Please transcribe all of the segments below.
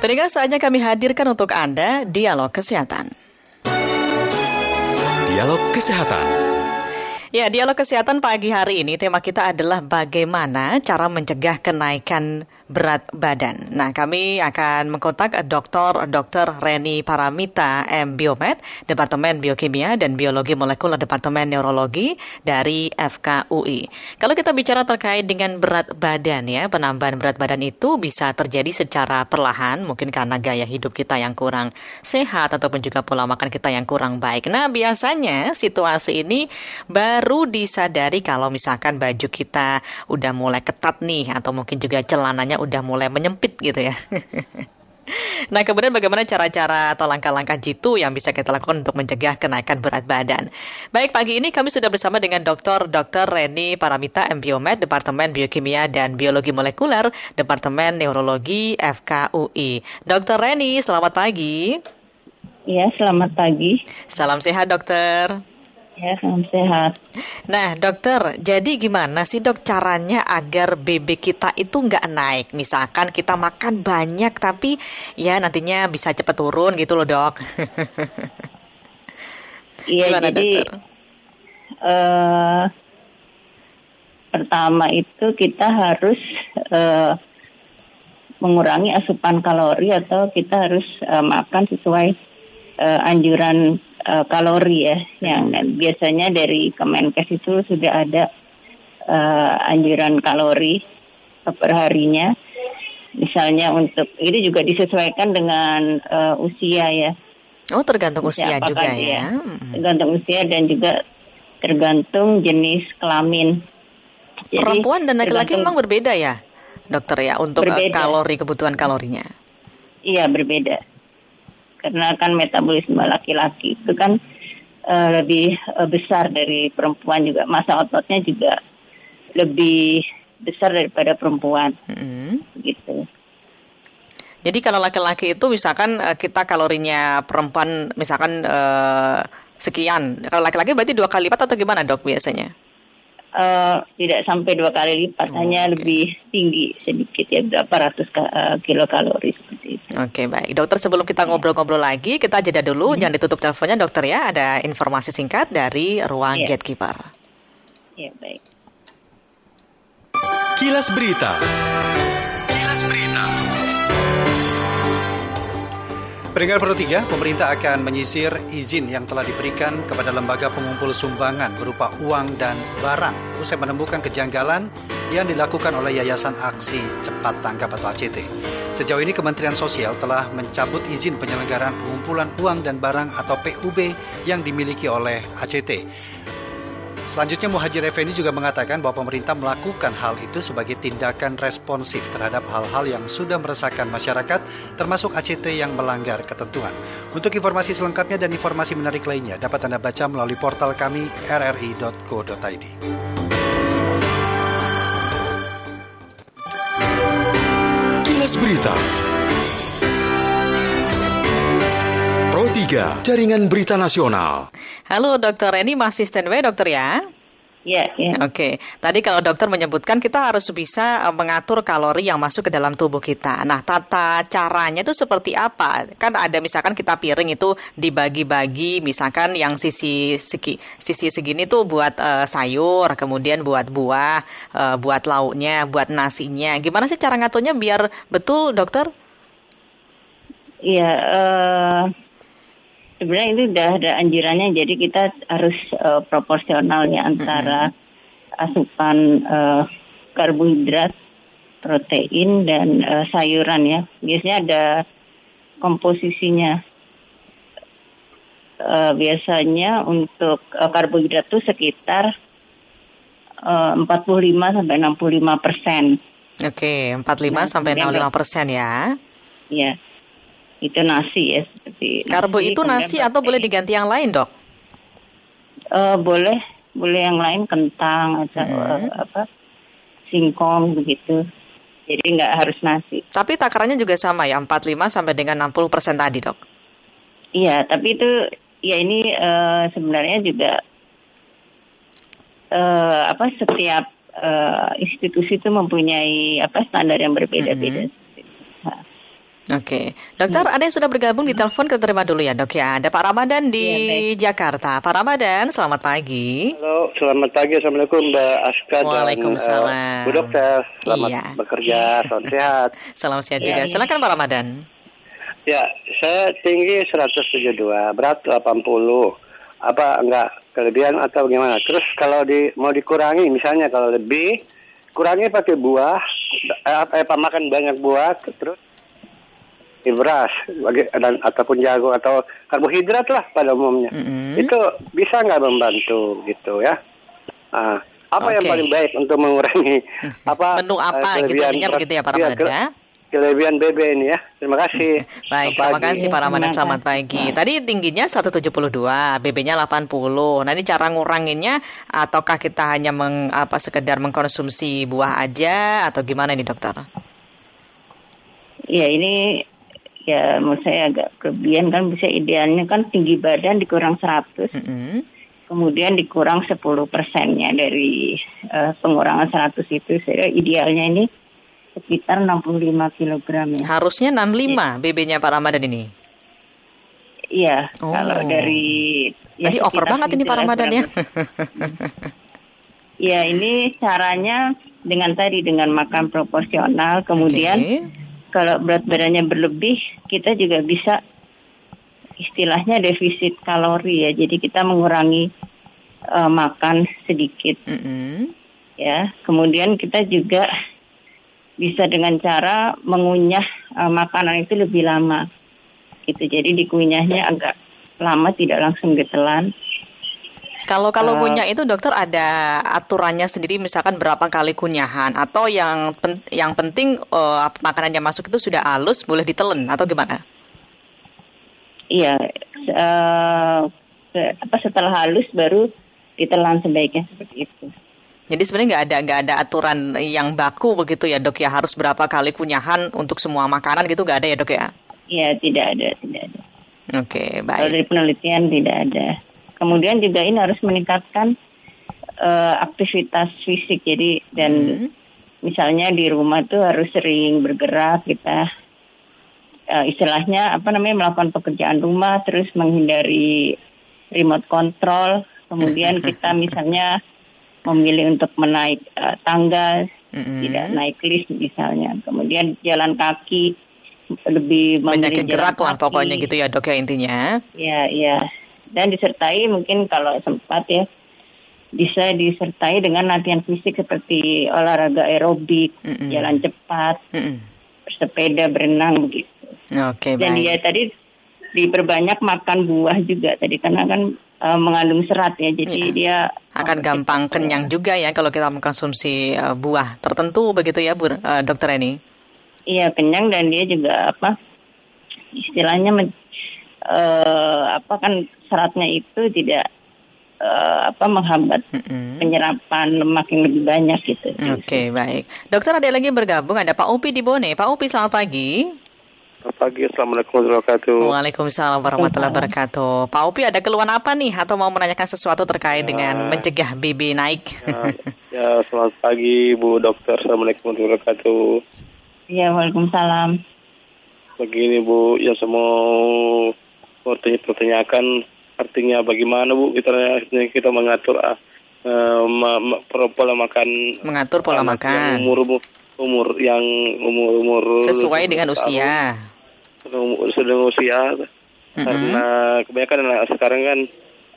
Pendengar saatnya kami hadirkan untuk Anda Dialog Kesehatan. Dialog Kesehatan. Ya, dialog kesehatan pagi hari ini tema kita adalah bagaimana cara mencegah kenaikan berat badan. Nah, kami akan mengkontak Dr. Dr. Reni Paramita M. Biomed, Departemen Biokimia dan Biologi Molekuler Departemen Neurologi dari FKUI. Kalau kita bicara terkait dengan berat badan ya, penambahan berat badan itu bisa terjadi secara perlahan, mungkin karena gaya hidup kita yang kurang sehat ataupun juga pola makan kita yang kurang baik. Nah, biasanya situasi ini baru disadari kalau misalkan baju kita udah mulai ketat nih atau mungkin juga celananya udah mulai menyempit gitu ya. Nah, kemudian bagaimana cara-cara atau langkah-langkah jitu yang bisa kita lakukan untuk mencegah kenaikan berat badan? Baik, pagi ini kami sudah bersama dengan Dr. Dr. Reni Paramita, MBiomed, Departemen Biokimia dan Biologi Molekuler, Departemen Neurologi FKUI. Dr. Reni, selamat pagi. Ya, selamat pagi. Salam sehat, dokter. Ya, salam sehat. Nah, dokter, jadi gimana sih dok caranya agar BB kita itu nggak naik? Misalkan kita makan banyak tapi ya nantinya bisa cepat turun gitu loh dok. Iya, jadi uh, pertama itu kita harus uh, mengurangi asupan kalori atau kita harus uh, makan sesuai uh, anjuran uh, kalori ya yang hmm. biasanya dari Kemenkes itu sudah ada uh, anjuran kalori per harinya misalnya untuk ini juga disesuaikan dengan uh, usia ya. Oh tergantung usia, usia juga ya. hmm. tergantung usia dan juga tergantung jenis kelamin. Jadi, perempuan dan laki-laki memang berbeda ya dokter ya untuk berbeda. kalori kebutuhan kalorinya. Iya berbeda karena kan metabolisme laki-laki itu kan uh, lebih uh, besar dari perempuan juga masa ototnya juga lebih besar daripada perempuan mm-hmm. gitu. Jadi kalau laki-laki itu misalkan uh, kita kalorinya perempuan misalkan uh, sekian, kalau laki-laki berarti dua kali lipat atau gimana dok biasanya? Uh, tidak sampai dua kali lipat, oh, hanya okay. lebih tinggi sedikit ya berapa ratus uh, kilokalori seperti itu. Oke okay, baik, dokter sebelum kita ngobrol-ngobrol lagi, kita jeda dulu, hmm. jangan ditutup teleponnya dokter ya. Ada informasi singkat dari ruang yeah. gatekeeper. Ya baik. Kilas Berita. Kilas Berita. Pendengar Pro 3, pemerintah akan menyisir izin yang telah diberikan kepada lembaga pengumpul sumbangan berupa uang dan barang usai menemukan kejanggalan yang dilakukan oleh Yayasan Aksi Cepat Tanggap atau ACT. Sejauh ini Kementerian Sosial telah mencabut izin penyelenggaraan pengumpulan uang dan barang atau PUB yang dimiliki oleh ACT. Selanjutnya Muhajir Effendi juga mengatakan bahwa pemerintah melakukan hal itu sebagai tindakan responsif terhadap hal-hal yang sudah meresahkan masyarakat, termasuk ACT yang melanggar ketentuan. Untuk informasi selengkapnya dan informasi menarik lainnya dapat Anda baca melalui portal kami rri.co.id. Kilas Berita 3, Jaringan Berita Nasional. Halo dokter, ini masih standby dokter ya? Iya, ya. Oke, tadi kalau dokter menyebutkan kita harus bisa eh, mengatur kalori yang masuk ke dalam tubuh kita. Nah, tata caranya itu seperti apa? Kan ada misalkan kita piring itu dibagi-bagi, misalkan yang sisi segi, sisi segini tuh buat uh, sayur, kemudian buat buah, uh, buat lauknya, buat nasinya. Gimana sih cara ngaturnya biar betul, dokter? Iya, uh, sebenarnya itu sudah ada anjurannya jadi kita harus uh, proporsional ya antara mm-hmm. asupan uh, karbohidrat, protein dan uh, sayuran ya. Biasanya ada komposisinya. Uh, biasanya untuk uh, karbohidrat itu sekitar uh, 45 sampai 65 persen. Oke, okay, 45 nah, sampai 65 persen ya. Iya itu nasi ya seperti karbo nasi, itu nasi atau boleh diganti yang lain dok? Uh, boleh boleh yang lain kentang atau hmm. uh, apa singkong begitu jadi nggak harus nasi. Tapi takarannya juga sama ya 45 sampai dengan 60 persen tadi dok? Iya tapi itu ya ini uh, sebenarnya juga uh, apa setiap uh, institusi itu mempunyai apa standar yang berbeda-beda. -hmm. Oke, dokter ada yang sudah bergabung di telepon kita terima dulu ya dok ya. Ada Pak Ramadan di ya, Jakarta. Pak Ramadan, selamat pagi. Halo, selamat pagi. Assalamualaikum Mbak Aska Waalaikumsalam. dan uh, Bu Dokter. Selamat iya. bekerja, salam sehat. Salam sehat juga. Ya. Silakan Pak Ramadan. Ya, saya tinggi 172, berat 80. Apa enggak kelebihan atau bagaimana? Terus kalau di mau dikurangi misalnya kalau lebih kurangi pakai buah eh, apa makan banyak buah terus beras dan ataupun jago atau karbohidrat lah pada umumnya mm-hmm. itu bisa nggak membantu gitu ya nah, apa okay. yang paling baik untuk mengurangi apa menu apa uh, gitu begitu ya para ya, ya kelebihan BB ini ya. Terima kasih. Baik, terima kasih Pak Ramadan. Selamat pagi. Tadi tingginya 172, BB-nya 80. Nah, ini cara nguranginnya ataukah kita hanya meng, apa sekedar mengkonsumsi buah aja atau gimana nih, Dokter? Ya, ini ya menurut saya agak kelebihan. Kan bisa idealnya kan tinggi badan dikurang 100 mm -hmm. kemudian dikurang 10 persennya dari uh, pengurangan 100 itu. Saya idealnya ini sekitar 65 kg ya. Harusnya 65 ya. BB-nya Pak Ramadan ini. Iya oh. kalau dari Jadi ya, over banget ini Pak Ramadan ya. ya ini caranya dengan tadi dengan makan proporsional kemudian okay kalau berat badannya berlebih kita juga bisa istilahnya defisit kalori ya. Jadi kita mengurangi uh, makan sedikit. Mm -hmm. ya kemudian kita juga bisa dengan cara mengunyah uh, makanan itu lebih lama. Gitu. Jadi dikunyahnya agak lama tidak langsung ditelan kalau kalau uh, kunyah itu dokter ada aturannya sendiri misalkan berapa kali kunyahan atau yang pen, yang penting uh, makanan yang masuk itu sudah halus boleh ditelan atau gimana? Iya, uh, apa setelah halus baru ditelan sebaiknya seperti itu. Jadi sebenarnya nggak ada nggak ada aturan yang baku begitu ya dok ya harus berapa kali kunyahan untuk semua makanan gitu nggak ada ya dok ya? Iya tidak ada tidak ada. Oke okay, baik. Kalau dari penelitian tidak ada. Kemudian juga ini harus meningkatkan uh, aktivitas fisik. Jadi dan hmm. misalnya di rumah tuh harus sering bergerak kita uh, istilahnya apa namanya melakukan pekerjaan rumah terus menghindari remote control. Kemudian kita misalnya memilih untuk menaik uh, tangga, mm-hmm. tidak naik lift misalnya. Kemudian jalan kaki lebih banyakin gerak lah pokoknya gitu ya dok ya intinya. Iya iya dan disertai mungkin kalau sempat ya bisa disertai dengan latihan fisik seperti olahraga aerobik, mm -mm. jalan cepat, mm -mm. bersepeda, berenang begitu. Oke, okay, Dan dia tadi diperbanyak makan buah juga tadi karena kan uh, mengandung serat ya, jadi yeah. dia akan oh, gampang kenyang juga ya kalau kita mengkonsumsi uh, buah tertentu begitu ya, Bu uh, Dokter Eni. Iya kenyang dan dia juga apa istilahnya uh, apa kan seratnya itu tidak uh, apa menghambat mm-hmm. penyerapan lemak yang lebih banyak gitu. Oke okay, baik, dokter ada lagi yang bergabung ada Pak Upi di Bone. Pak Upi selamat pagi. Selamat pagi, Assalamualaikum warahmatullahi wabarakatuh. Waalaikumsalam warahmatullahi wabarakatuh. Pak Upi ada keluhan apa nih atau mau menanyakan sesuatu terkait ya. dengan mencegah BB naik? Ya, ya, selamat pagi Bu Dokter. Assalamualaikum warahmatullahi wabarakatuh. Ya, Waalaikumsalam. Begini Bu, ya semua pertanyakan artinya bagaimana bu kita kita mengatur uh, ma, ma, pola makan mengatur pola makan umur umur umur yang umur umur sesuai dengan usia sudah usia mm-hmm. karena kebanyakan anak sekarang kan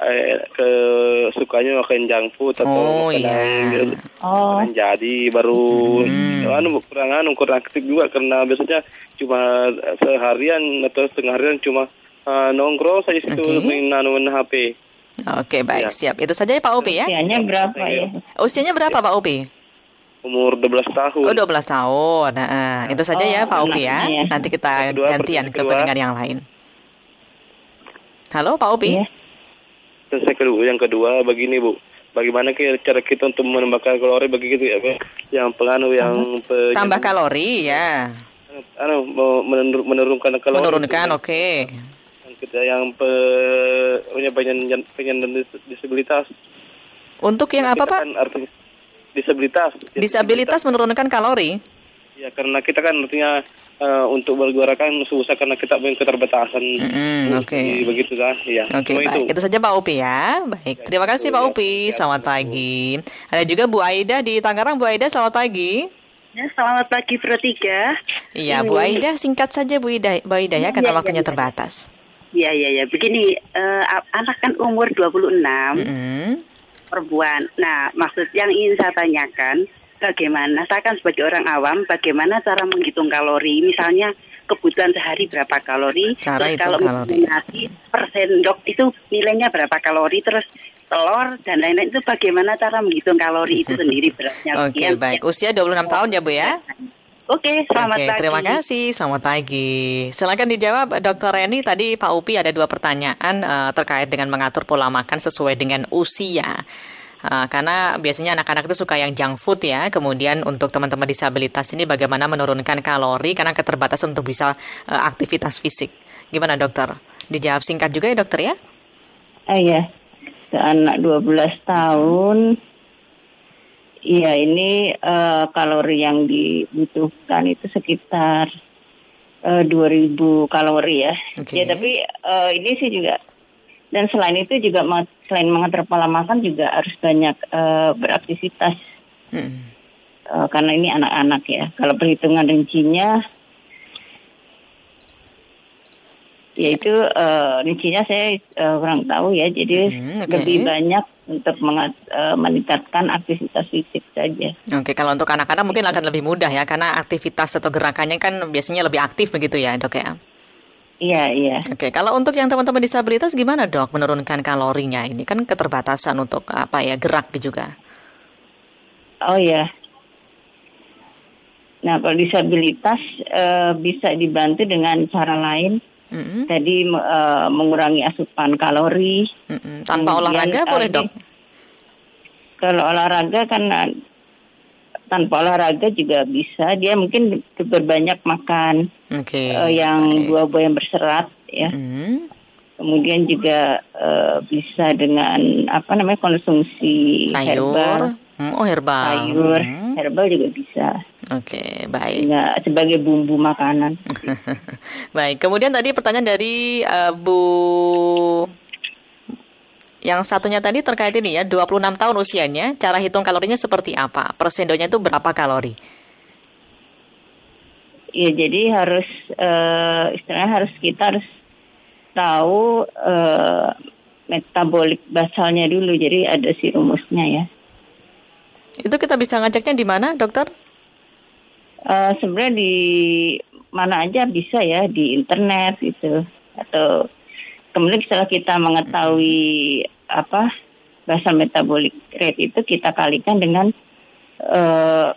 eh, ke sukanya makan junk food atau oh, iya. oh. jadi baru hmm. anu kurang anu kurang aktif juga karena biasanya cuma seharian atau setengah harian cuma uh, nongkrong saja situ okay. main main HP. Oke, okay, baik, ya. siap. Itu saja ya Pak Upi ya. Usianya berapa ya? Usianya berapa Pak Upi? Umur 12 tahun. Oh, 12 tahun. Nah, itu saja ya, oh, ya Pak Upi ya. ya. Nanti kita kedua, gantian ke pendengar yang lain. Halo Pak Upi. Ya. Terus kedua, yang kedua begini Bu. Bagaimana cara kita untuk menambahkan kalori bagi kita ya, yang pengaruh yang pe, tambah kalori ya. Anu menurunkan kalori. Menurunkan, oke. Okay kita yang pe, punya penyandang, penyandang disabilitas. Untuk yang apa Pak? Kan artinya disabilitas. Disabilitas menurunkan kalori? Ya karena kita kan artinya uh, untuk berjuara kan susah karena kita punya keterbatasan. Mm, Oke. Okay. Begitu kan? Ya. Oke, okay, baik. Itu. saja Pak Upi ya. Baik. Terima kasih Pak Upi. Selamat pagi. Ada juga Bu Aida di Tangerang. Bu Aida, selamat pagi. Ya, selamat pagi Pro 3. Iya, Bu Aida, singkat saja Bu Aida, Bu Aida ya, karena ya, waktunya ya, terbatas. Iya, iya, iya. Begini, uh, anak kan umur 26, mm -hmm. perempuan. Nah, maksud yang ingin saya tanyakan, bagaimana saya kan sebagai orang awam bagaimana cara menghitung kalori misalnya kebutuhan sehari berapa kalori cara terus kalau kalori. nasi per sendok itu nilainya berapa kalori terus telur dan lain-lain itu bagaimana cara menghitung kalori itu sendiri beratnya Oke okay, baik usia 26 oh. tahun ya Bu ya Oke, selamat Oke, pagi. Terima kasih, selamat pagi. Silakan dijawab, Dokter Reni. Tadi Pak Upi ada dua pertanyaan uh, terkait dengan mengatur pola makan sesuai dengan usia. Uh, karena biasanya anak-anak itu suka yang junk food ya. Kemudian untuk teman-teman disabilitas ini bagaimana menurunkan kalori karena keterbatasan untuk bisa uh, aktivitas fisik. Gimana dokter? Dijawab singkat juga ya dokter ya? Iya. Anak 12 tahun Iya, ini uh, kalori yang dibutuhkan itu sekitar uh, 2000 kalori ya. Okay. Ya, tapi uh, ini sih juga dan selain itu juga selain mengatur pola makan juga harus banyak uh, beraktivitas hmm. uh, karena ini anak-anak ya kalau perhitungan rincinya yaitu uh, rincinya saya uh, kurang tahu ya jadi hmm, okay. lebih banyak untuk mengat, uh, meningkatkan aktivitas fisik saja. Oke, okay, kalau untuk anak-anak mungkin akan lebih mudah ya karena aktivitas atau gerakannya kan biasanya lebih aktif begitu ya, Dok ya. Iya, iya. Oke, kalau untuk yang teman-teman disabilitas gimana dok menurunkan kalorinya? Ini kan keterbatasan untuk apa ya gerak juga. Oh ya. Nah, kalau disabilitas e, bisa dibantu dengan cara lain. Mm-hmm. Tadi e, mengurangi asupan kalori. Mm-hmm. Tanpa olahraga boleh dok? Kalau olahraga kan tanpa olahraga juga bisa dia mungkin berbanyak makan okay. uh, yang buah-buah yang berserat ya mm. kemudian juga uh, bisa dengan apa namanya konsumsi sayur herbal hmm, oh herbal sayur hmm. herbal juga bisa Oke, okay, baik. Ya, sebagai bumbu makanan. baik. Kemudian tadi pertanyaan dari uh, Bu yang satunya tadi terkait ini ya, 26 tahun usianya, cara hitung kalorinya seperti apa? Persendonya itu berapa kalori? Ya, jadi harus uh, istilahnya harus kita harus tahu uh, metabolik basalnya dulu. Jadi ada si rumusnya ya. Itu kita bisa ngeceknya di mana, dokter? Uh, sebenarnya di mana aja bisa ya di internet itu atau kemudian setelah kita mengetahui apa basal metabolic rate itu kita kalikan dengan uh,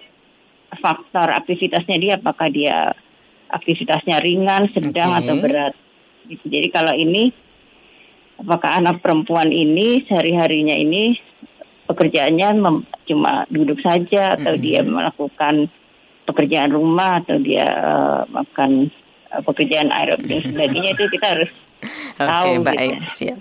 faktor aktivitasnya dia apakah dia aktivitasnya ringan, sedang okay. atau berat. Gitu. Jadi kalau ini apakah anak perempuan ini sehari-harinya ini pekerjaannya cuma duduk saja atau mm -hmm. dia melakukan pekerjaan rumah atau dia uh, makan uh, pekerjaan aerobik dan sebagainya itu kita harus Oke, okay, baik, gitu. siap.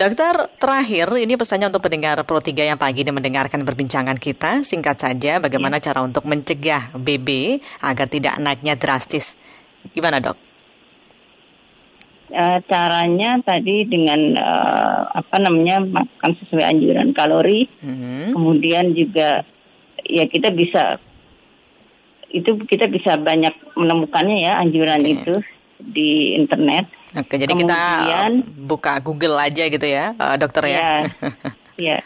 Dokter, terakhir ini pesannya untuk pendengar Pro 3 yang pagi ini mendengarkan perbincangan kita. Singkat saja, bagaimana ya. cara untuk mencegah BB agar tidak naiknya drastis? Gimana, Dok? Uh, caranya tadi dengan uh, apa namanya makan sesuai anjuran kalori, mm-hmm. kemudian juga ya kita bisa itu kita bisa banyak menemukannya ya anjuran okay. itu di internet. Oke, jadi Kemudian, kita buka Google aja gitu ya, uh, dokter ya. Ya. ya.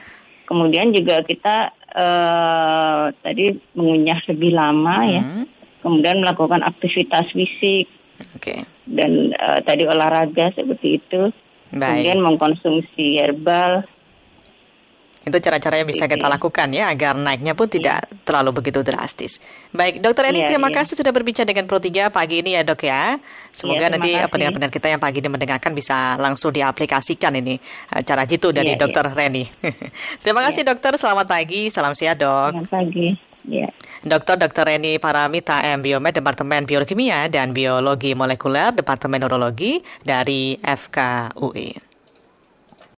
Kemudian juga kita uh, tadi mengunyah lebih lama ya. hmm. ya. Kemudian melakukan aktivitas fisik. Oke. Okay. Dan uh, tadi olahraga seperti itu. Baik. Kemudian mengkonsumsi herbal itu cara-cara yang bisa kita lakukan ya agar naiknya pun tidak iya. terlalu begitu drastis. Baik, Dokter Eni, ya, terima ya. kasih sudah berbicara dengan Pro 3 pagi ini ya dok ya. Semoga ya, nanti pendengar-pendengar kita yang pagi ini mendengarkan bisa langsung diaplikasikan ini eh, cara jitu dari ya, Dokter ya. Reni. terima kasih ya. dokter, selamat pagi, salam sehat dok. Selamat pagi. Ya. Dokter Dr. Reni Paramita M. Biomed Departemen Biokimia dan Biologi Molekuler Departemen Neurologi dari FKUI.